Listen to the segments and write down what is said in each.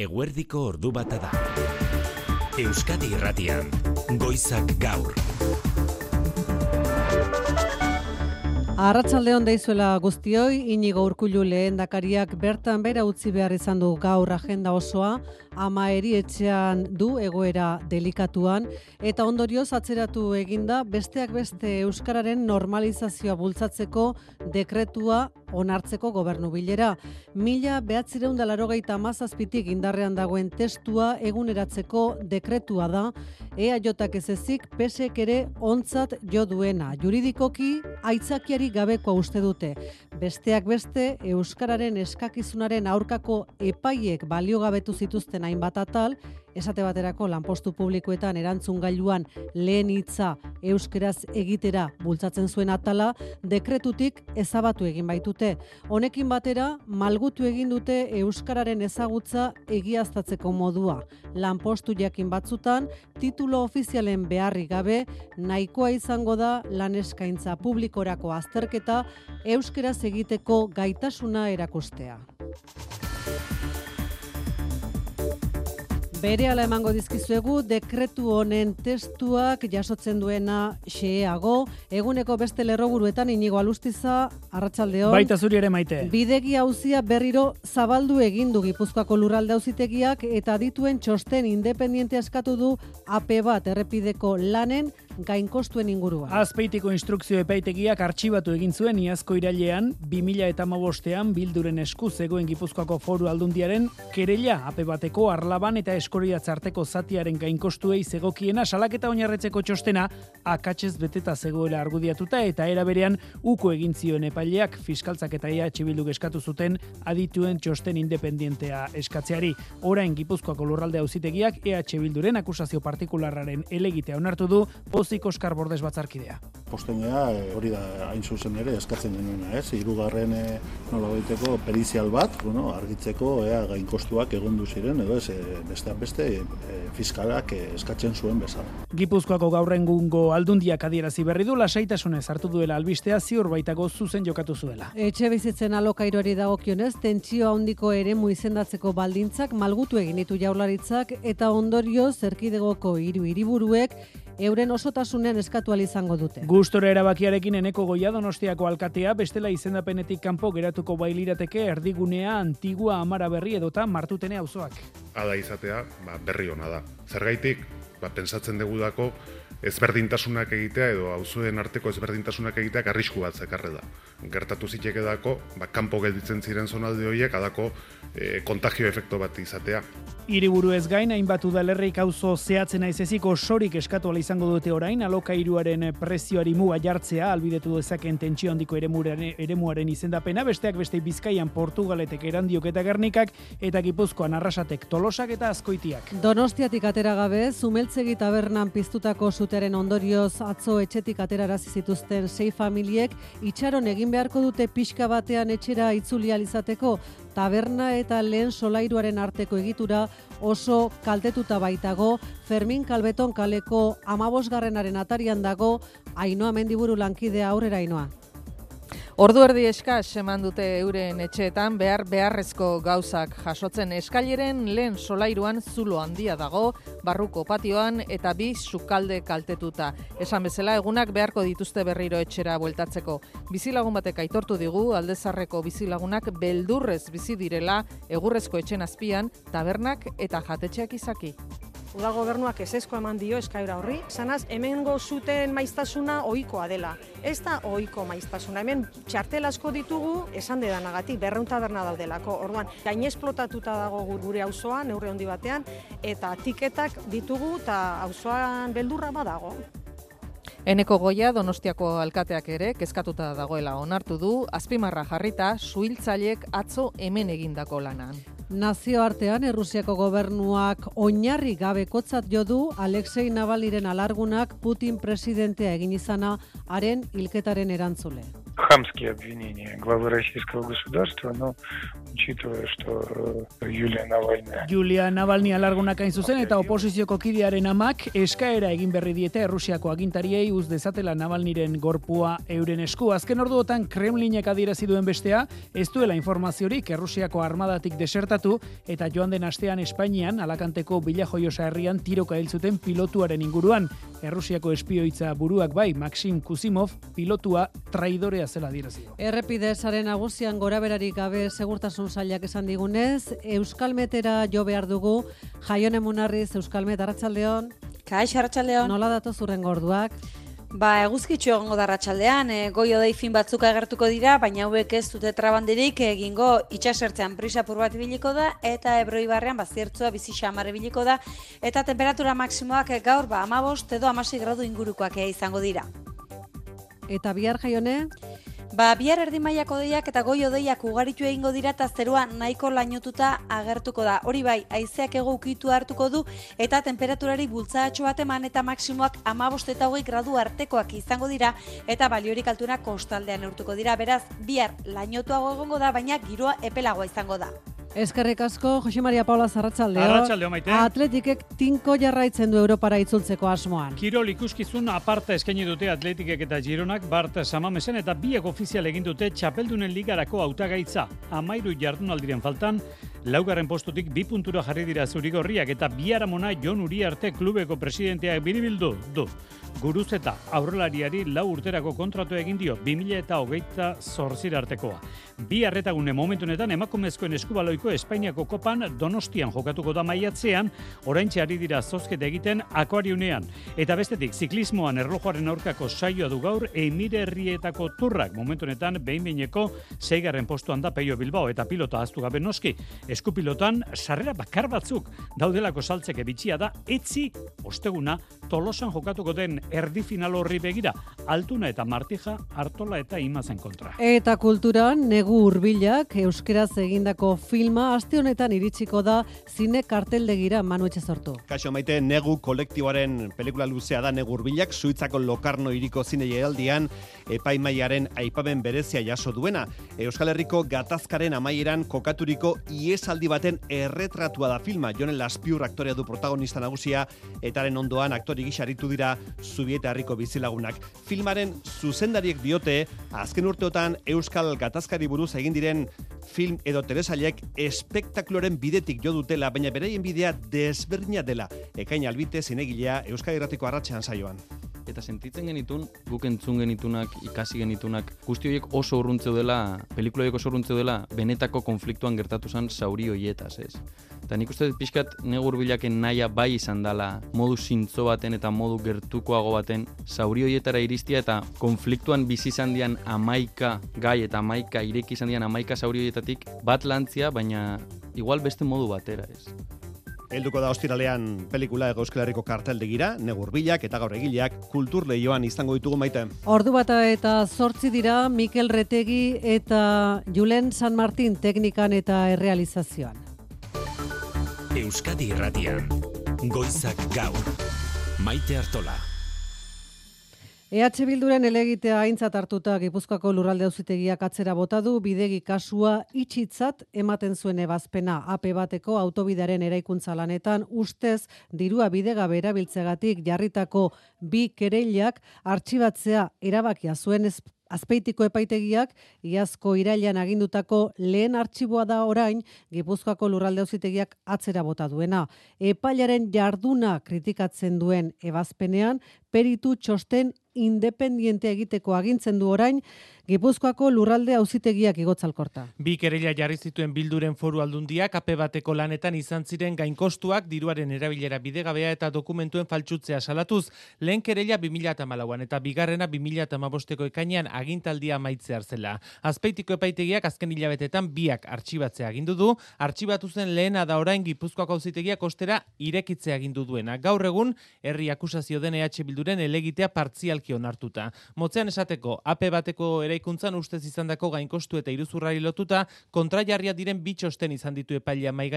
eguerdiko ordu bata da. Euskadi irratian, goizak gaur. Arratsaldeon deizuela guztioi, inigo urkullu lehen dakariak bertan bera utzi behar izan du gaur agenda osoa, ama etxean du egoera delikatuan, eta ondorioz atzeratu eginda besteak beste Euskararen normalizazioa bultzatzeko dekretua onartzeko gobernu bilera. Mila behatzireun da larogeita amazazpitik indarrean dagoen testua eguneratzeko dekretua da, ea jotak ez ezik pesek ere ontzat jo duena. Juridikoki, aitzakiari gabeko uste dute. Besteak beste, Euskararen eskakizunaren aurkako epaiek baliogabetu zituzten hainbat atal, esate baterako lanpostu publikoetan erantzun gailuan lehen hitza euskeraz egitera bultzatzen zuen atala, dekretutik ezabatu egin baitute. Honekin batera, malgutu egin dute euskararen ezagutza egiaztatzeko modua. Lanpostu jakin batzutan, titulo ofizialen beharri gabe, nahikoa izango da lan eskaintza publikorako azterketa euskeraz egiteko gaitasuna erakustea. Bere ala emango dizkizuegu dekretu honen testuak jasotzen duena xeago, eguneko beste lerroburuetan inigo alustiza, arratsaldeon. Baita zuri ere maite. Bidegi hauzia berriro zabaldu egin du Gipuzkoako lurralde auzitegiak eta dituen txosten independiente askatu du AP bat errepideko lanen gainkostuen ingurua. Azpeitiko instrukzio epaitegiak artxibatu egin zuen iazko irailean 2000 eta mabostean bilduren esku zegoen Gipuzkoako foru aldundiaren kerella ape bateko arlaban eta eskoria txarteko zatiaren gainkostuei zegokiena salaketa oinarretzeko txostena akatzez beteta zegoela argudiatuta eta era berean uko egin zioen epaileak fiskaltzak eta EH Bilduk eskatu zuten adituen txosten independientea eskatzeari. Orain Gipuzkoako lurralde auzitegiak EH Bilduren akusazio partikularraren elegitea onartu du pozik Oskar Bordes batzarkidea. Postenea eh, hori da hain zuzen ere eskatzen genuena, ez? Hirugarren e, nola baiteko perizial bat, bueno, argitzeko ea gainkostuak egondu ziren edo ez, e, besteak beste e, fiskalak eskatzen zuen bezala. Gipuzkoako gaurrengungo aldundiak adierazi berri du lasaitasunez hartu duela albistea ziur baitago zuzen jokatu zuela. Etxe bizitzen alokairori dagokionez, tentsio handiko ere izendatzeko baldintzak malgutu egin ditu jaularitzak eta ondorio zerkidegoko hiru hiriburuek euren osotasunean eskatu izango dute. Gustora erabakiarekin eneko goia donostiako alkatea, bestela izendapenetik kanpo geratuko bailirateke erdigunea, antigua, amara berri edota martutene auzoak. Ada izatea, ba, berri ona da. Zergaitik, ba, pensatzen degudako, ezberdintasunak egitea edo auzuen arteko ezberdintasunak egitea arrisku bat zekarre da. Gertatu zitek edako, ba, kanpo gelditzen ziren zonalde horiek, adako e, kontagio efekto bat izatea. Hiriburu ez gain, hainbat udalerrik auzo zehatzen aizeziko sorik eskatu izango dute orain, aloka iruaren prezioari muga jartzea, albidetu dezaken tentsio handiko eremuaren, izendapena, besteak beste bizkaian Portugaletek erandiok eta gernikak, eta gipuzkoan arrasatek tolosak eta azkoitiak. Donostiatik atera gabe, zumeltzegi tabernan piztutako zuteren ondorioz atzo etxetik aterarazi zituzten sei familiek, itxaron egin beharko dute pixka batean etxera itzuli alizateko, taberna eta lehen solairuaren arteko egitura oso kaltetuta baitago, Fermin Kalbeton kaleko amabosgarrenaren atarian dago, Ainoa Mendiburu lankidea aurrera Ainoa. Ordu erdi eskas eman dute euren etxeetan behar beharrezko gauzak jasotzen eskaileren lehen solairuan zulo handia dago, barruko patioan eta bi sukalde kaltetuta. Esan bezala egunak beharko dituzte berriro etxera bueltatzeko. Bizilagun batek aitortu digu aldezarreko bizilagunak beldurrez bizi direla egurrezko etxen azpian tabernak eta jatetxeak izaki. Uda gobernuak esesko eman dio eskaira horri. Sanaz, hemengo zuten maiztasuna ohikoa dela. Ez da ohiko maiztasuna. Hemen txartel asko ditugu, esan dedanagatik, berreun taberna daudelako. Orduan, gain esplotatuta dago gure auzoa neurre handi batean, eta tiketak ditugu, eta auzoan beldurra badago. Eneko goia donostiako alkateak ere, kezkatuta dagoela onartu du, azpimarra jarrita, suhiltzaiek atzo hemen egindako lanan. Nazioartean Errusiako gobernuak oinarri gabe kotzat jo du Alexei Navalnyren alargunak Putin presidentea egin izana haren hilketaren erantzule хамские обвинения главы российского государства, но учитывая, что э, Юлия Навальная... Julia Navalny alargunak hain zuzen eta oposizioko kidearen amak eskaera egin berri diete Rusiako agintariei uz dezatela Navalnyren gorpua euren esku. Azken orduotan Kremlinek adierazi duen bestea, ez duela informaziorik Errusiako armadatik desertatu eta joan den astean Espainian alakanteko bilajoiosa herrian tiroka hil zuten pilotuaren inguruan. Errusiako espioitza buruak bai, Maxim Kusimov, pilotua traidorea zela adierazi du. Errepide saren nagusian goraberarik gabe segurtasun sailak esan digunez, Euskalmetera jo behar dugu, jaione munarriz Euskalmet, Arratxaldeon, Kaixo, Arratxaldeon. nola datu zurren gorduak? Ba, eguzkitxo egongo da Arratxaldean, e, goi odei fin batzuk agertuko dira, baina hauek ez dute trabandirik egingo itxasertzean prisapur bat ibiliko da, eta ebroi barrean baziertzua bizi xamar ibiliko da, eta temperatura maksimoak eh, gaur ba, amabost edo amasi gradu ingurukoak eh, izango dira. Eta bihar jaione, Ba, bihar erdi mailako deiak eta goi odeiak ugaritu egingo dira eta zerua nahiko lainotuta agertuko da. Hori bai, haizeak ego ukitu hartuko du eta temperaturari bultzatxo bat eman eta maksimoak amabost eta hogei gradu artekoak izango dira eta baliorik altuna kostaldean neurtuko dira. Beraz, bihar lainotuago egongo da, baina giroa epelagoa izango da. Eskerrik asko, Jose Maria Paula Zarratxaldeon. Arratsaldeon, Maite. Atletikek tinko jarraitzen du Europara itzultzeko asmoan. Kirol ikuskizun aparta eskaini dute Atletikek eta Gironak Bart Samamesen eta biek ofizial egin dute Txapeldunen ligarako hautagaitza. Amairu jardunaldiren faltan, laugarren postutik bi puntura jarri dira zurigorriak eta biaramona Jon Uriarte klubeko presidenteak biribildu du. Guruz aurrelariari lau urterako kontratu egin dio 2000 eta hogeita zorzira artekoa. Bi arretagune momentunetan emakumezkoen eskubaloiko Espainiako kopan donostian jokatuko da maiatzean, oraintxe ari dira zozketa egiten akuariunean. Eta bestetik, ziklismoan erlojoaren aurkako saioa du gaur Emire Herrietako turrak momentunetan behin-behineko zeigarren postuan da Peio Bilbao eta pilota aztu gabe noski. Eskupilotan sarrera bakar batzuk daudelako saltzeke bitxia da etzi osteguna Tolosan jokatuko den erdi final horri begira, Altuna eta Martija, Artola eta Imazen kontra. Eta kulturan, negu hurbilak euskeraz egindako filma aste honetan iritsiko da zine karteldegira Manu Etxezortu. Kaixo maite, negu kolektiboaren pelikula luzea da negu hurbilak, Suitzako Lokarno iriko zine aldian epaimaiaren aipamen berezia jaso duena. Euskal Herriko gatazkaren amaieran kokaturiko iesaldi baten erretratua da filma. Jonen Laspiur aktorea du protagonista nagusia, etaren ondoan aktori gisa aritu dira Zubieta herriko bizilagunak. Filmaren zuzendariek diote, azken urteotan Euskal gatazkari buruz egin diren film edo telesailek espektakloren bidetik jo dutela, baina beraien bidea desberdina dela. Ekain albite zinegilea Euskal Irratiko arratsean saioan. eta sentitzen genitun, guk entzun genitunak, ikasi genitunak, guzti horiek oso urruntzeu dela, pelikula horiek oso urruntzeu dela, benetako konfliktuan gertatu zen zauri horietaz, ez? Eta nik uste dut pixkat negur bilaken naia bai izan dela, modu zintzo baten eta modu gertukoago baten, zauri horietara iristia eta konfliktuan bizi izan dian amaika gai eta amaika ireki izan dian amaika zauri horietatik bat lantzia, baina igual beste modu batera, ez? Helduko da ostiralean pelikula Ego Euskal Herriko karteldegira, negurbilak eta gaur egileak kultur lehioan izango ditugu maite. Ordu bata eta zortzi dira Mikel Retegi eta Julen San Martin teknikan eta errealizazioan. Euskadi Irratian. Goizak gaur. Maite Artola. EH Bilduren elegitea aintzat hartuta Gipuzkoako lurralde auzitegiak atzera bota du bidegi kasua itxitzat ematen zuen ebazpena AP bateko autobidaren eraikuntza lanetan ustez dirua bidegabe erabiltzegatik jarritako bi kereilak artxibatzea erabakia zuen Azpeitiko epaitegiak iazko irailean agindutako lehen artxiboa da orain Gipuzkoako lurralde auzitegiak atzera bota duena. Epailaren jarduna kritikatzen duen ebazpenean peritu txosten independiente egiteko agintzen du orain Gipuzkoako lurralde auzitegiak igotzalkorta. Bi kereila jarri zituen bilduren foru aldundiak ape bateko lanetan izan ziren gainkostuak diruaren erabilera bidegabea eta dokumentuen faltsutzea salatuz. Lehen kereila 2008an eta bigarrena 2008ko ekainean agintaldia maitze zela. Azpeitiko epaitegiak azken hilabetetan biak artxibatzea agindu du, artxibatu zen lehena da orain Gipuzkoako auzitegiak ostera irekitzea agindu duena. Gaur egun herri akusazio den EH Bilduren elegitea partzialki onartuta. Motzean esateko ape bateko eraikuntzan ustez izandako gainkostu eta iruzurrari lotuta kontrajarria diren bi txosten izan ditu epailea mai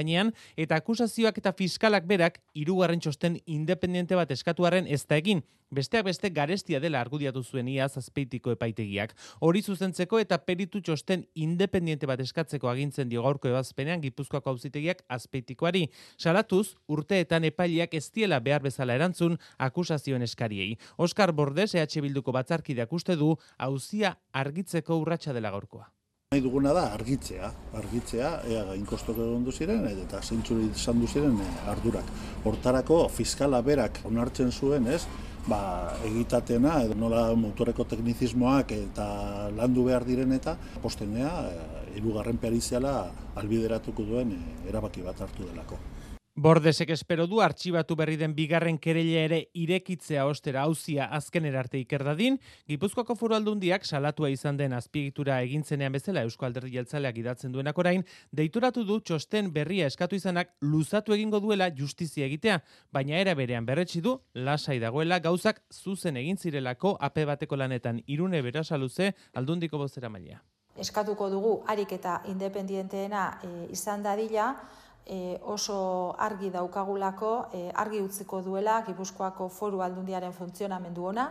eta akusazioak eta fiskalak berak hirugarren txosten independiente bat eskatuaren ez da egin. Besteak beste garestia dela argudiatu zuen iaz azpeitiko epaitegiak. Hori zuzentzeko eta peritu txosten independiente bat eskatzeko agintzen dio gaurko ebazpenean Gipuzkoako auzitegiak azpeitikoari. Salatuz, urteetan epaileak ez diela behar bezala erantzun akusazioen eskariei. Oskar Bordes EH Bilduko batzarkideak uste du auzia argitzeko urratsa dela gaurkoa. Nahi duguna da argitzea, argitzea, ea gainkostok egon ziren eta zentzuri izan du ziren eh, ardurak. Hortarako fiskala berak onartzen zuen, ez? Ba, egitatena, edo nola motoreko teknizismoak eta landu behar diren eta postenea, irugarren periziala albideratuko duen eh, erabaki bat hartu delako. Bordesek espero du artxibatu berri den bigarren kerele ere irekitzea ostera hauzia azken erarte ikerdadin, Gipuzkoako foru aldundiak salatua izan den azpiegitura egintzenean bezala Eusko Alderdi Jeltzaleak idatzen duenak orain, deituratu du txosten berria eskatu izanak luzatu egingo duela justizia egitea, baina era berean berretsi du lasai dagoela gauzak zuzen egin zirelako ape bateko lanetan irune berasa luze aldundiko bozera maila. Eskatuko dugu harik eta independienteena e, izan dadila, e, oso argi daukagulako, e, argi utziko duela Gipuzkoako foru aldundiaren funtzionamendu ona,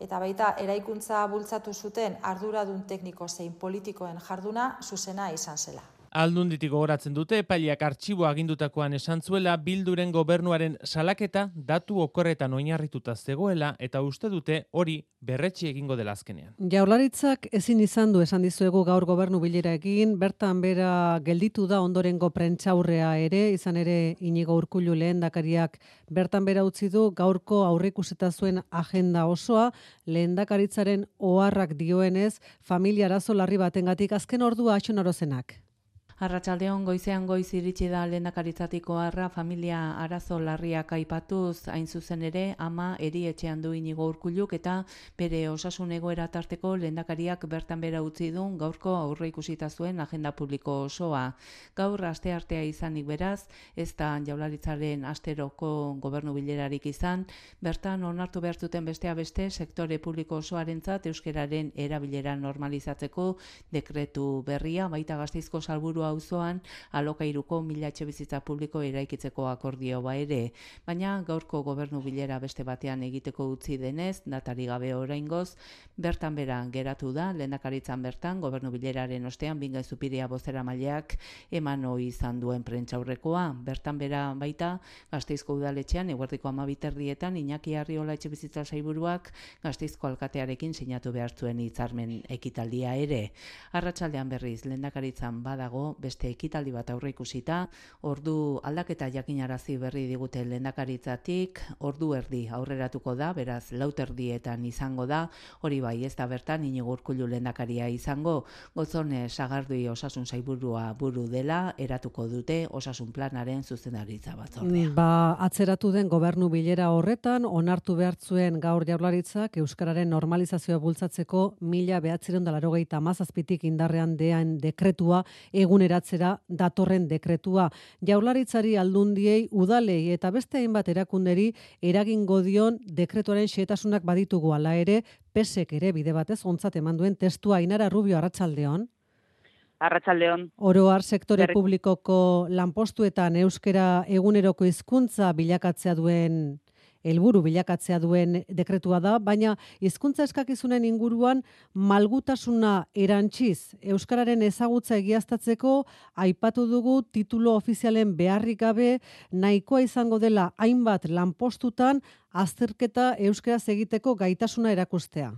eta baita eraikuntza bultzatu zuten arduradun tekniko zein politikoen jarduna zuzena izan zela. Aldunditik gogoratzen dute epaileak artxibo agindutakoan esan zuela bilduren gobernuaren salaketa datu okorretan oinarrituta zegoela eta uste dute hori berretsi egingo dela azkenean. Jaularitzak ezin izan du esan dizuegu gaur gobernu bilera egin, bertan bera gelditu da ondorengo prentxaurrea ere, izan ere inigo urkullu lehen dakariak bertan bera utzi du gaurko aurrikuseta zuen agenda osoa, lehen dakaritzaren oharrak dioenez, familia arazo larri batengatik azken ordua atxonarozenak. Arratsaldeon goizean goiz iritsi da lehendakaritzatiko harra familia arazo larriak aipatuz. Hain zuzen ere ama erietxean du inigo urkulluk eta bere osasun egoera tarteko lehendakariak bertan bera utzi du gaurko aurre ikusita zuen agenda publiko osoa. Gaur aste artea izanik beraz, ez da jaularitzaren asteroko gobernu bilerarik izan, bertan onartu behar zuten bestea beste sektore publiko osoarentzat euskeraren erabilera normalizatzeko dekretu berria. Baita gazteizko salburu auzoan alokairuko mila etxe bizitza publiko eraikitzeko akordio ba ere, baina gaurko gobernu bilera beste batean egiteko utzi denez, datari gabe oraingoz, bertan bera geratu da, lehendakaritzan bertan, gobernu bileraren ostean, bingai zupiria bozera maileak eman izan duen prentxaurrekoa, bertan bera baita, gazteizko udaletxean, eguerdiko amabiterrietan, Iñaki Arriola etxe bizitza saiburuak, gazteizko alkatearekin sinatu behar zuen hitzarmen ekitaldia ere. Arratsaldean berriz, lehendakaritzan badago, beste ekitaldi bat aurre ikusita, ordu aldaketa jakinarazi berri digute lehendakaritzatik, ordu erdi aurreratuko da, beraz lauterdietan izango da, hori bai ez da bertan inigo urkullu lehendakaria izango, gozone sagardui osasun zaiburua buru dela, eratuko dute osasun planaren zuzendaritza batzordea. Ba, atzeratu den gobernu bilera horretan, onartu behartzuen gaur jaularitzak Euskararen normalizazioa bultzatzeko mila behatzeron dalarogeita mazazpitik indarrean dean dekretua egun eguneratzera datorren dekretua. Jaularitzari aldundiei udalei eta beste hainbat erakunderi eragingo dion dekretuaren xetasunak baditugu ala ere, pesek ere bide batez ontzat eman duen testua Inara Rubio Arratsaldeon. Arratsaldeon. Oroar sektore publikoko lanpostuetan euskera eguneroko hizkuntza bilakatzea duen helburu bilakatzea duen dekretua da, baina hizkuntza eskakizunen inguruan malgutasuna erantziz euskararen ezagutza egiaztatzeko aipatu dugu titulo ofizialen beharrik gabe nahikoa izango dela hainbat lanpostutan azterketa euskaraz egiteko gaitasuna erakustea.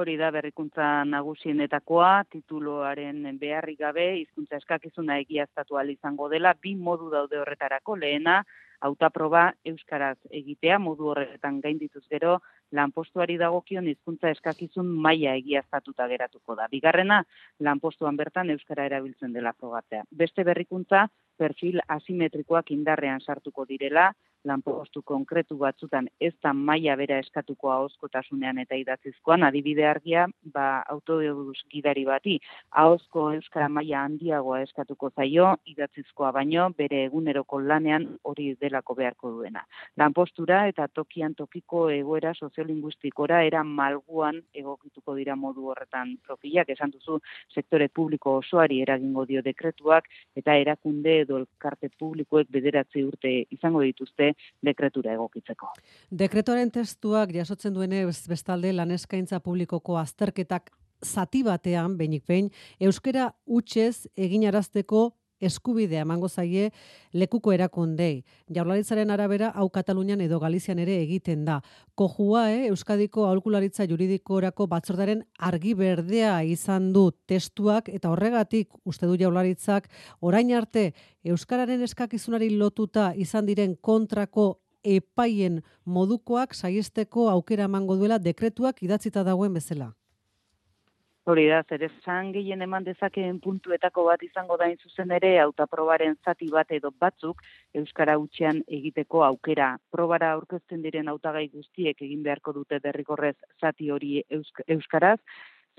Hori da berrikuntza nagusienetakoa, tituloaren beharrik gabe, hizkuntza eskakizuna egiaztatu izango dela, bi modu daude horretarako, lehena, hautaproba euskaraz egitea modu horretan gaindituz gero lanpostuari dagokion hizkuntza eskakizun maila egiaztatuta geratuko da. Bigarrena lanpostuan bertan euskara erabiltzen dela probatzea. Beste berrikuntza perfil asimetrikoak indarrean sartuko direla, lanpostu konkretu batzutan ez da maila bera eskatuko ahozkotasunean eta idatzizkoan, adibide argia, ba, autodeuduz gidari bati, ahozko euskara maila handiagoa eskatuko zaio, idatzizkoa baino, bere eguneroko lanean hori delako beharko duena. Lanpostura eta tokian tokiko egoera soziolinguistikora era malguan egokituko dira modu horretan profilak, esan duzu sektore publiko osoari eragingo dio dekretuak, eta erakunde edo elkarte publikoek bederatzi urte izango dituzte dekretura egokitzeko. Dekretuaren testuak jasotzen duene bestalde lan eskaintza publikoko azterketak zati batean, benik behin, euskera utxez eginarazteko eskubidea emango zaie lekuko erakundei. Jaurlaritzaren arabera hau Katalunian edo Galizian ere egiten da. Kojua, eh, Euskadiko aholkularitza juridikorako batzordaren argi berdea izan du testuak eta horregatik uste du Jaurlaritzak orain arte euskararen eskakizunari lotuta izan diren kontrako epaien modukoak saiesteko aukera emango duela dekretuak idatzita dagoen bezala. Hori da, zer esan gehien eman dezakeen puntuetako bat izango da zuzen ere, autaprobaren zati bat edo batzuk Euskara utxean egiteko aukera. Probara aurkezten diren hautagai guztiek egin beharko dute derrikorrez zati hori Euskaraz,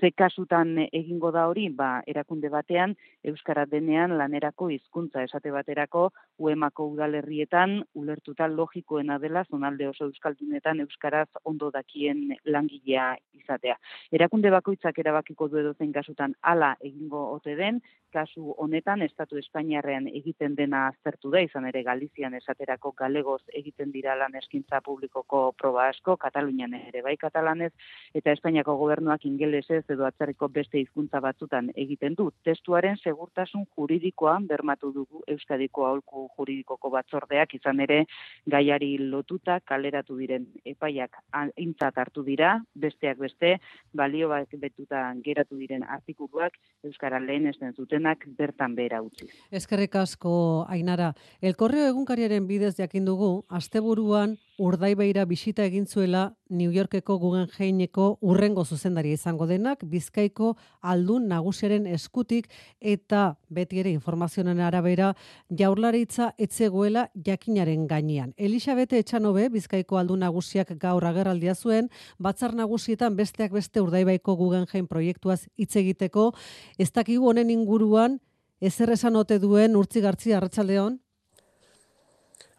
ze kasutan egingo da hori, ba, erakunde batean, Euskara denean lanerako hizkuntza esate baterako, uemako udalerrietan, ulertuta logikoena dela, zonalde oso Euskaldunetan Euskaraz ondo dakien langilea izatea. Erakunde bakoitzak erabakiko du edozen kasutan ala egingo ote den, kasu honetan, Estatu Espainiarrean egiten dena aztertu da, izan ere Galizian esaterako galegoz egiten dira lan eskintza publikoko proba asko, Katalunian ere bai katalanez, eta Espainiako gobernuak ingelesez edo atzarriko beste hizkuntza batzutan egiten du. Testuaren segurtasun juridikoan bermatu dugu Euskadiko aholku juridikoko batzordeak izan ere gaiari lotuta kaleratu diren epaiak aintzat hartu dira, besteak beste balio bat betuta geratu diren artikuluak Euskara lehen esten zutenak bertan behera utzi. Eskerrik asko, Ainara. El Correo egunkariaren bidez jakin dugu, asteburuan urdaibeira bisita egin zuela New Yorkeko Guggenheimeko urrengo zuzendaria izango denak, Bizkaiko aldun nagusiaren eskutik eta beti ere informazioen arabera jaurlaritza etzegoela jakinaren gainean. Elisabete Etxanobe, Bizkaiko aldun nagusiak gaur agerraldia zuen, batzar nagusietan besteak beste urdaibaiko Guggenheim proiektuaz hitz egiteko, ez dakigu honen inguruan, ezer esan ote duen urtzi gartzi arratsaldeon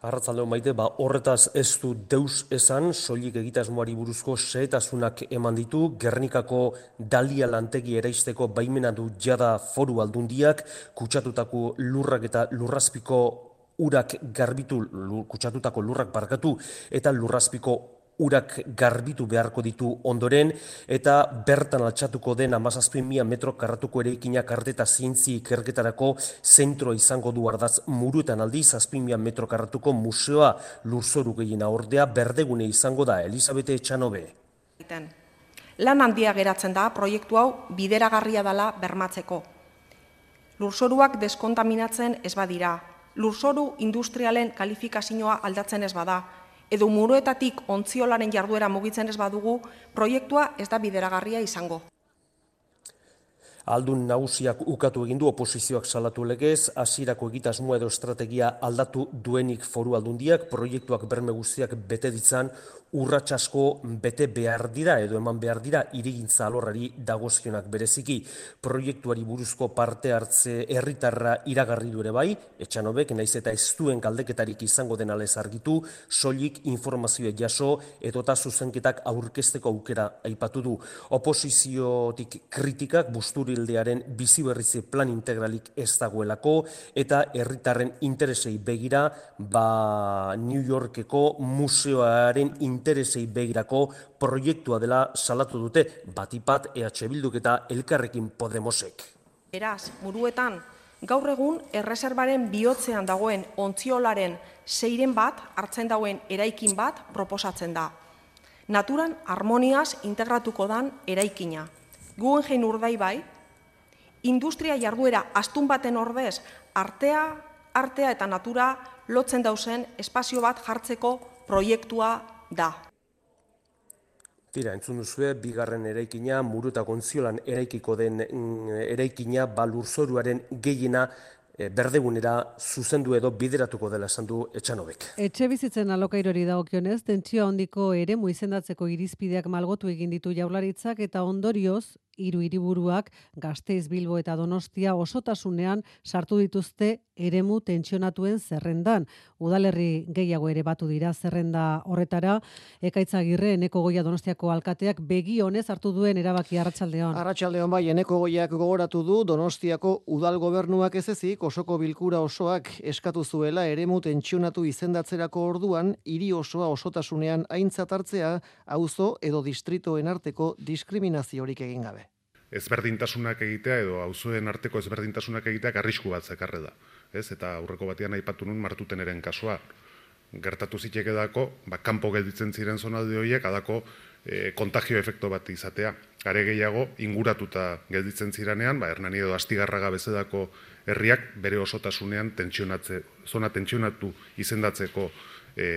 Arratzaldeon maite, ba, horretaz ez du deus esan, soilik egitasmoari buruzko seetasunak eman ditu, Gernikako dalia lantegi eraisteko baimena du jada foru aldundiak, kutsatutako lurrak eta lurrazpiko urak garbitu, kutsatutako lurrak barkatu, eta lurrazpiko urak garbitu beharko ditu ondoren, eta bertan altxatuko den amazazpien mila metro karratuko ere ikinak arteta zientzi ikerketarako zentro izango du ardaz muruetan aldi, zazpien mila metro karratuko museoa lurzoru gehiena ordea berdegune izango da, Elisabete Etxanobe. Lan handia geratzen da proiektu hau bideragarria dela bermatzeko. Lurzoruak deskontaminatzen ez badira, lurzoru industrialen kalifikazioa aldatzen ez bada, edo muruetatik ontziolaren jarduera mugitzen ez badugu, proiektua ez da bideragarria izango. Aldun nagusiak ukatu egin du oposizioak salatu legez, hasierako egitasmoa edo estrategia aldatu duenik foru aldundiak, proiektuak berme guztiak bete ditzan urratsasko bete behar dira edo eman behar dira irigintza alorrari dagozkionak bereziki. Proiektuari buruzko parte hartze herritarra iragarri du ere bai etxanobek naiz eta ez duen galdeketarik izango den alez argitu soilik informazioa jaso edota zuzenketak aurkezteko aukera aipatu du. Oposiziotik kritikak busturildearen bizi berrize plan integralik ez dagoelako eta herritarren interesei begira ba New Yorkeko museoaren interesei begirako proiektua dela salatu dute batipat EH Bilduk eta Elkarrekin Podemosek. Eraz, muruetan, gaur egun erreserbaren bihotzean dagoen ontziolaren zeiren bat, hartzen dauen eraikin bat proposatzen da. Naturan harmoniaz integratuko dan eraikina. Guen jein urdai bai, industria jarduera astun baten ordez, artea, artea eta natura lotzen dauzen espazio bat jartzeko proiektua da. Tira, entzun duzue, bigarren eraikina, muru eta gontziolan eraikiko den mm, eraikina, balurzoruaren gehiena e, berdegunera zuzendu edo bideratuko dela esan du etxanobek. Etxe bizitzen alokairori dagokionez, tentsio handiko ere muizendatzeko irizpideak malgotu egin ditu jaularitzak eta ondorioz, hiru hiriburuak Gasteiz, Bilbo eta Donostia osotasunean sartu dituzte eremu tentsionatuen zerrendan. Udalerri gehiago ere batu dira zerrenda horretara. Ekaitza Agirre Eneko Goia Donostiako alkateak begi honez hartu duen erabaki Arratsaldeon. Arratsaldeon bai Eneko Goiak gogoratu du Donostiako udal gobernuak ez ezik osoko bilkura osoak eskatu zuela eremu tentsionatu izendatzerako orduan hiri osoa osotasunean aintzat hartzea auzo edo distritoen arteko diskriminaziorik egin gabe. Ezberdintasunak egitea edo auzuen arteko ezberdintasunak egitea arrisku bat zekarre da. Ez? Eta aurreko batean aipatu nun martuteneren kasua. Gertatu ziteke dako, ba, kanpo gelditzen ziren zonalde horiek, adako e, kontagio efekto bat izatea. Are gehiago, inguratuta gelditzen ziranean, ba, hernani edo astigarraga bezedako herriak bere osotasunean tentsionatze, zona tentsionatu izendatzeko e,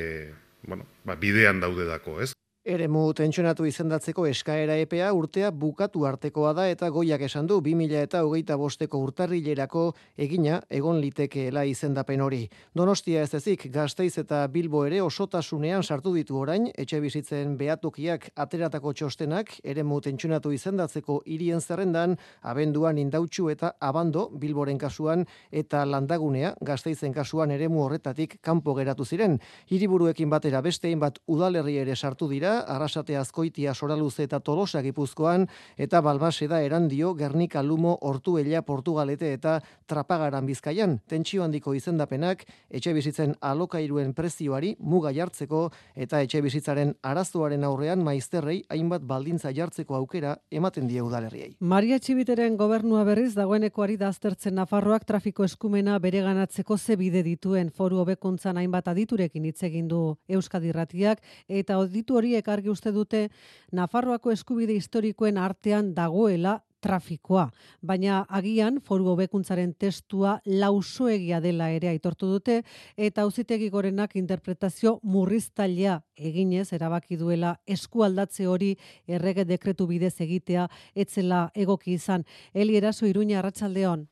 bueno, ba, bidean daude dako, ez? Eremu tentsionatu izendatzeko eskaera epea urtea bukatu artekoa da eta goiak esan du 2000 eta hogeita bosteko urtarrilerako egina egon litekeela izendapen hori. Donostia ez ezik, gazteiz eta bilbo ere osotasunean sartu ditu orain, etxe bizitzen behatukiak ateratako txostenak, eremu tentsionatu izendatzeko hirien zerrendan, abenduan indautxu eta abando bilboren kasuan eta landagunea gazteizen kasuan eremu horretatik kanpo geratu ziren. Hiriburuekin batera bestein bat udalerri ere sartu dira, Arrasate Azkoitia Soraluze eta Tolosa Gipuzkoan eta Balbase da Erandio, Gernika Lumo, Ortuella, Portugalete eta Trapagaran Bizkaian. Tentsio handiko izendapenak etxe bizitzen alokairuen prezioari muga jartzeko eta etxe bizitzaren arazoaren aurrean maizterrei hainbat baldintza jartzeko aukera ematen die udalerriei. Maria Txibiteren gobernua berriz dagoeneko ari da Nafarroak trafiko eskumena bereganatzeko ze bide dituen foru hobekuntzan hainbat aditurekin hitz egin du Euskadi Irratiak eta auditu horiek argi uste dute Nafarroako eskubide historikoen artean dagoela trafikoa, baina agian foru hobekuntzaren testua lausoegia dela ere aitortu dute eta auzitegi gorenak interpretazio murriztailea eginez erabaki duela eskualdatze hori errege dekretu bidez egitea etzela egoki izan. Eli Eraso Iruña Arratsaldeon.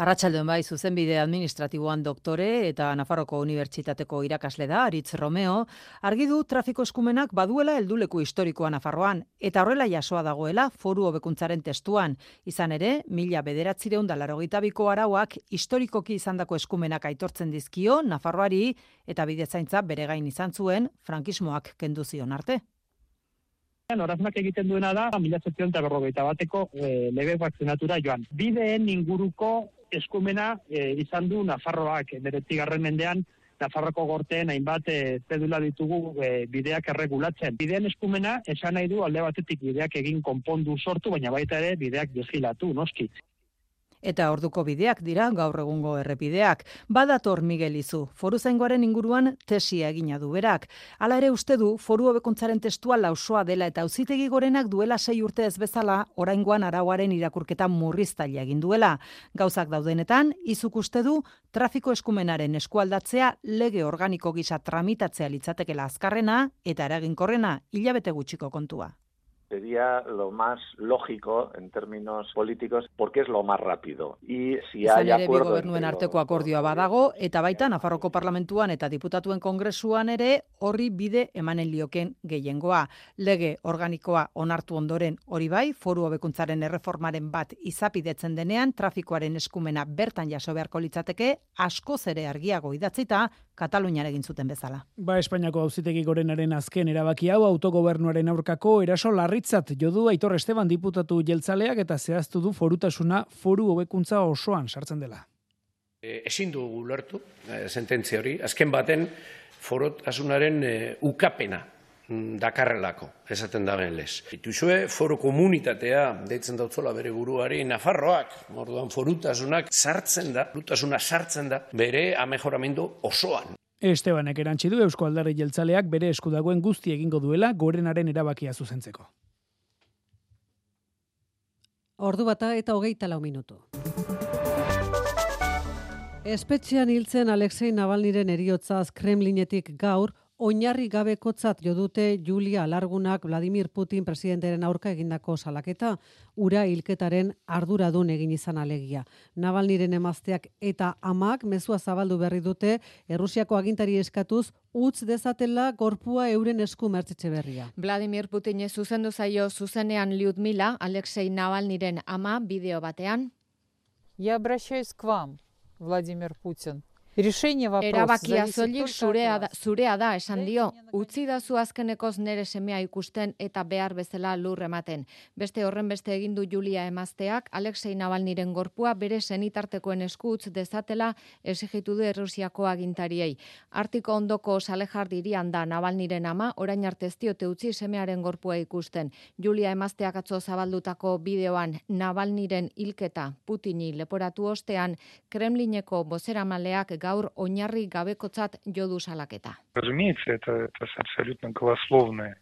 Arratsaldeon bai, zuzenbide administratiboan doktore eta Nafarroko Unibertsitateko irakasle da, Aritz Romeo, argi du trafiko eskumenak baduela helduleku historikoa Nafarroan, eta horrela jasoa dagoela foru hobekuntzaren testuan. Izan ere, mila bederatzireun dalarogita biko arauak historikoki izandako eskumenak aitortzen dizkio Nafarroari eta bidezaintza bere gain izan zuen frankismoak kendu zion arte. Oraznak egiten duena da, mila eta berrogeita bateko e, lege vakzinatura joan. Bideen inguruko eskumena e, izan du Nafarroak, beretzigarren mendean, Nafarroko gorteen hainbat e, zedula ditugu e, bideak erregulatzen. Bideen eskumena esan nahi du alde batetik bideak egin konpondu sortu, baina baita ere bideak vigilatu, noski eta orduko bideak dira gaur egungo errepideak. Badator Miguel Izu, foru zaingoaren inguruan tesia egina du berak. Hala ere uste du, foru hobekuntzaren testua lausoa dela eta auzitegi gorenak duela sei urte ez bezala, oraingoan arauaren irakurketa murriztaile egin duela. Gauzak daudenetan, izuk uste du, trafiko eskumenaren eskualdatzea lege organiko gisa tramitatzea litzatekela azkarrena eta eraginkorrena hilabete gutxiko kontua sería lo más lógico en términos políticos porque es lo más rápido. Y si hay acuerdo gobernuen arteko akordioa badago eta baita Nafarroko parlamentuan eta diputatuen kongresuan ere horri bide emanen lioken gehiengoa. Lege organikoa onartu ondoren hori bai, foru hobekuntzaren erreformaren bat izapidetzen denean trafikoaren eskumena bertan jaso beharko litzateke asko zere argiago idatzita Katalunian egin zuten bezala. Ba, Espainiako auzitegi gorenaren azken erabaki hau autogobernuaren aurkako eraso larritzat jodu Aitor Esteban diputatu jeltzaleak eta zehaztu du forutasuna foru hobekuntza osoan sartzen dela. E, ezin du ulertu, e, sententzia hori, azken baten forotasunaren e, ukapena dakarrelako, esaten da ben lez. Ituzue, foro komunitatea, deitzen dautzola bere buruari, Nafarroak, morduan forutasunak sartzen da, forutasuna sartzen da, bere amejoramendu osoan. Estebanek erantzi du Eusko Aldarri Jeltzaleak bere esku dagoen guzti egingo duela gorenaren erabakia zuzentzeko. Ordu bata eta hogeita lau minutu. Espetxean hiltzen Alexei Navalniren eriotzaz Kremlinetik gaur oinarri gabekotzat jo dute Julia Alargunak Vladimir Putin presidenteren aurka egindako salaketa, ura hilketaren arduradun egin izan alegia. Navalniren emazteak eta amak mezua zabaldu berri dute Errusiako agintari eskatuz utz dezatela gorpua euren esku mertzitxe berria. Vladimir Putin zuzendu zaio zuzenean Lyudmila, Alexei Navalniren ama bideo batean. Я обращаюсь к вам, Владимир Путин. Erabakia soilik zurea da, zurea da esan dio, utzi da zu azkenekoz nere semea ikusten eta behar bezala lur ematen. Beste horren beste egin du Julia emazteak, Alexei Navalniren gorpua bere senitartekoen eskutz dezatela esigitu du Errusiako agintariei. Artiko ondoko Salejar dirian da Navalniren ama, orain arte ez diote utzi semearen gorpua ikusten. Julia emazteak atzo zabaldutako bideoan Navalniren hilketa Putini leporatu ostean, Kremlineko bozeramaleak gaur oinarri gabekotzat jodu salaketa. Разумеется, это, это абсолютно голословное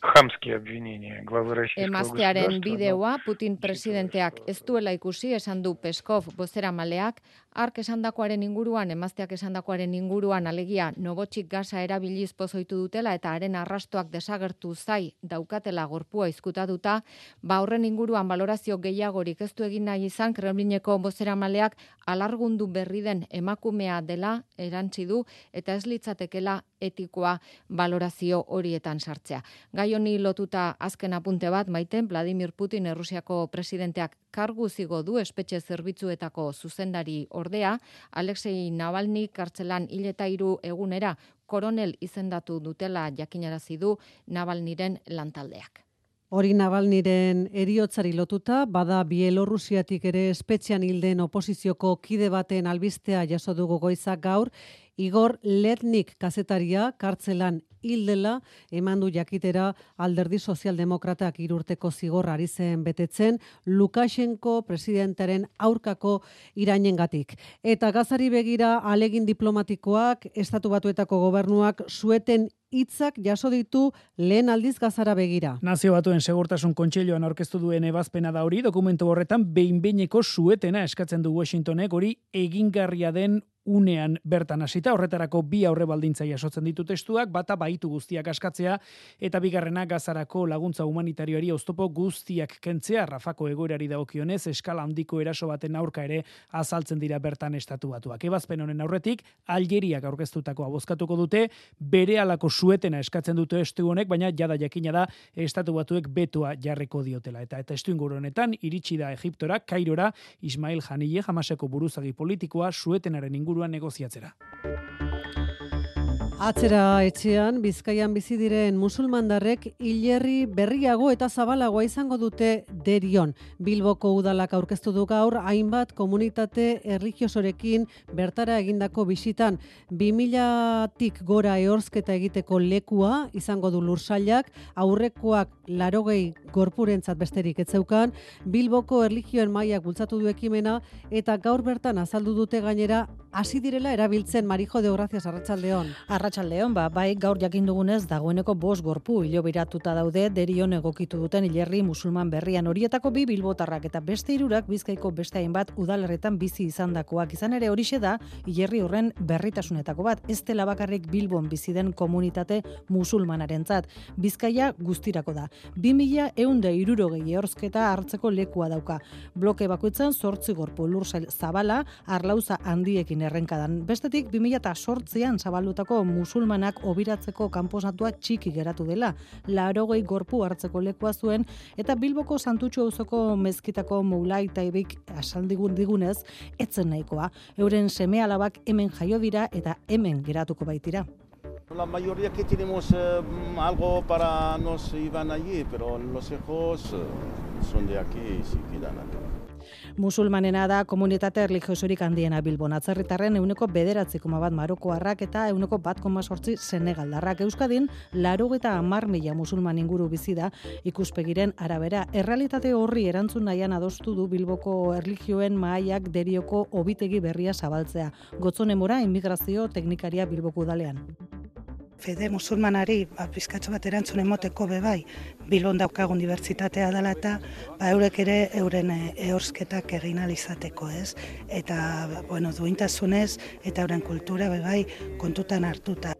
хамские обвинения главы российского Emaztearen bideoa Putin presidenteak ez duela ikusi esan du Peskov bozera maleak, ark esandakoaren inguruan, emazteak esandakoaren inguruan alegia nobotxik gaza erabiliz pozoitu dutela eta haren arrastoak desagertu zai daukatela gorpua izkutatuta, ba horren inguruan valorazio gehiagorik ez du egin nahi izan Kremlineko bozera maleak alargundu berri den emakumea dela erantzi du eta ez litzatekela etikoa valorazio horietan sartzea. Gai honi lotuta azken apunte bat maiten Vladimir Putin Errusiako presidenteak kargu zigo du espetxe zerbitzuetako zuzendari ordea, Alexei Navalny kartzelan hileta hiru egunera koronel izendatu dutela jakinarazi du Navalnyren lantaldeak. Hori Navalniren eriotzari lotuta, bada Bielorrusiatik ere espetxean hilden oposizioko kide baten albistea jaso dugu goizak gaur, Igor Letnik kazetaria kartzelan hildela eman du jakitera alderdi sozialdemokratak irurteko zigorra ari zen betetzen Lukashenko presidentaren aurkako irainengatik. Eta gazari begira alegin diplomatikoak, estatu batuetako gobernuak sueten hitzak jaso ditu lehen aldiz gazara begira. Nazio batuen segurtasun kontseiloan aurkeztu duen ebazpena da hori, dokumentu horretan behin-beineko suetena eskatzen du Washingtonek hori egingarria den unean bertan hasita horretarako bi aurre baldintza jasotzen ditu testuak bata baitu guztiak askatzea eta bigarrena gazarako laguntza humanitarioari oztopo guztiak kentzea Rafako egoerari dagokionez eskala handiko eraso baten aurka ere azaltzen dira bertan estatu batuak. Ebazpen honen aurretik Algeriak aurkeztutakoa bozkatuko dute berehalako suetena eskatzen dute estu honek baina jada jakina da estatu batuek betoa jarriko diotela eta eta estu inguru honetan iritsi da Egiptora Kairora Ismail Hanille jamaseko buruzagi politikoa suetenaren inguru inguruan negoziatzera. Atzera etxean, bizkaian bizi diren musulmandarrek hilerri berriago eta zabalagoa izango dute derion. Bilboko udalak aurkeztu du gaur, hainbat komunitate erligiosorekin bertara egindako bisitan. 2000-tik gora ehorzketa egiteko lekua izango du lursailak, aurrekoak larogei gorpurentzat besterik etzeukan, Bilboko erligioen maiak bultzatu du ekimena, eta gaur bertan azaldu dute gainera hasi direla erabiltzen Marijo de Gracias Arratsaldeon. Arratsaldeon, ba, bai gaur jakin dugunez dagoeneko bost gorpu hilobiratuta daude derion egokitu duten hilerri musulman berrian. Horietako bi bilbotarrak eta beste hirurak bizkaiko beste hainbat udalerretan bizi izandakoak. Izan ere horixe da hilerri horren berritasunetako bat. Ez dela bakarrik bilbon bizi den komunitate musulmanarentzat. Bizkaia guztirako da. 2000 eunda irurogei ehorzketa hartzeko lekua dauka. Bloke bakoitzan sortzi gorpu lur zabala arlauza handiekin errenkadan. Bestetik, 2008an zabaldutako musulmanak obiratzeko kanposatua txiki geratu dela, larogei gorpu hartzeko lekua zuen, eta Bilboko santutxo auzoko mezkitako moulai taibik asaldigun digunez, etzen nahikoa. Euren seme alabak hemen jaio dira eta hemen geratuko baitira. La mayoría que tenemos eh, algo para nos iban allí, pero los hijos eh, son de aquí y se quedan aquí musulmanena da komunitate erligiosorik handiena Bilbon. Atzerritarren euneko bederatzi koma bat marokoarrak eta euneko bat koma sortzi senegaldarrak euskadin, laro eta amar mila musulman inguru bizi da ikuspegiren arabera. Errealitate horri erantzun nahian adostu du Bilboko erligioen maaiak derioko obitegi berria zabaltzea. Gotzone mora, immigrazio teknikaria Bilboko dalean fede musulmanari ba, pizkatxo bat erantzun emoteko bebai, bilon daukagun dibertsitatea dela eta ba, eurek ere euren eh, ehorsketak egin alizateko, ez? Eta, bueno, duintasunez eta euren kultura bebai kontutan hartuta.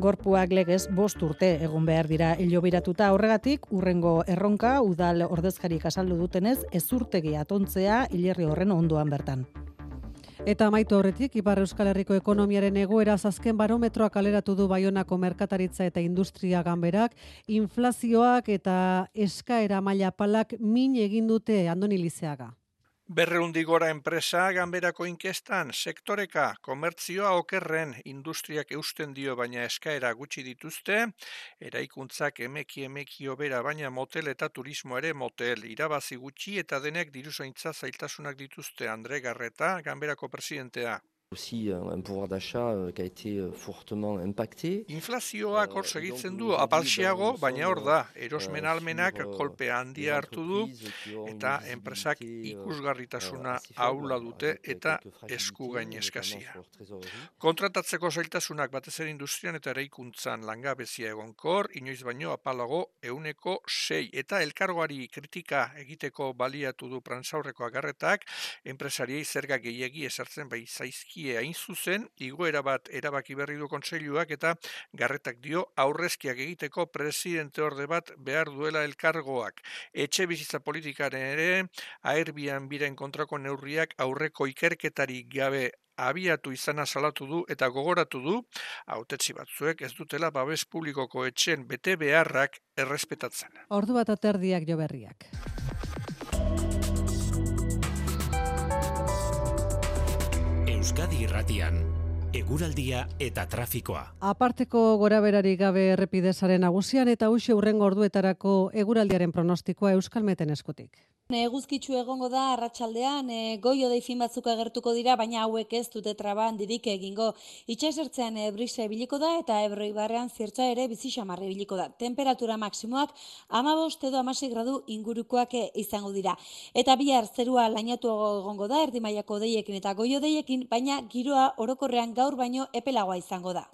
Gorpuak legez bost urte egon behar dira hilobiratuta horregatik, urrengo erronka udal ordezkarik asaldu dutenez, ezurtegi atontzea hilerri horren ondoan bertan. Eta amaitu horretik, Ipar Euskal Herriko ekonomiaren egoera azken barometroa kaleratu du Baionako merkataritza eta industria ganberak, inflazioak eta eskaera maila palak min egin dute Andoni Lizeaga. Berreundi gora enpresa ganberako inkestan, sektoreka, komertzioa okerren, industriak eusten dio baina eskaera gutxi dituzte, eraikuntzak emeki emeki obera baina motel eta turismo ere motel, irabazi gutxi eta denek diruzointza zailtasunak dituzte Andre Garreta, ganberako presidentea aussi un pouvoir d'achat euh, qui a été euh, fortement impacté. Inflazioak hor segitzen du apalxiago, baina hor da, erosmen almenak kolpe handia hartu du eta enpresak ikusgarritasuna aula dute eta esku gain eskazia. Kontratatzeko zailtasunak batez ere industrian eta eraikuntzan langabezia egonkor, inoiz baino apalago euneko sei eta elkargoari kritika egiteko baliatu du prantzaurreko agarretak, enpresariei zerga gehiegi esartzen bai zaizki zaizkie hain zuzen, igoera bat erabaki berri du kontseiluak eta garretak dio aurrezkiak egiteko presidente orde bat behar duela elkargoak. Etxe bizitza politikaren ere, aerbian biren kontrako neurriak aurreko ikerketari gabe abiatu izana salatu du eta gogoratu du, autetzi batzuek ez dutela babes publikoko etxen bete beharrak errespetatzen. Ordu bat aterdiak jo berriak. Euskadi Irratian eguraldia eta trafikoa. Aparteko gora berari gabe errepidezaren nagusian eta uxe urrengo orduetarako eguraldiaren pronostikoa Euskalmeten eskutik. Eguzkitzu egongo da arratsaldean e, goio deifin batzuk agertuko dira, baina hauek ez dute traban dirik egingo. Itxasertzean e, brisa biliko da eta ebroi barrean zirtza ere bizi xamarri biliko da. Temperatura maksimoak amabost edo amasi gradu ingurukoak e, izango dira. Eta bihar zerua lainatu egongo da, erdimaiako deiekin eta goio deiekin, baina giroa orokorrean gaur baino epelagoa izango da.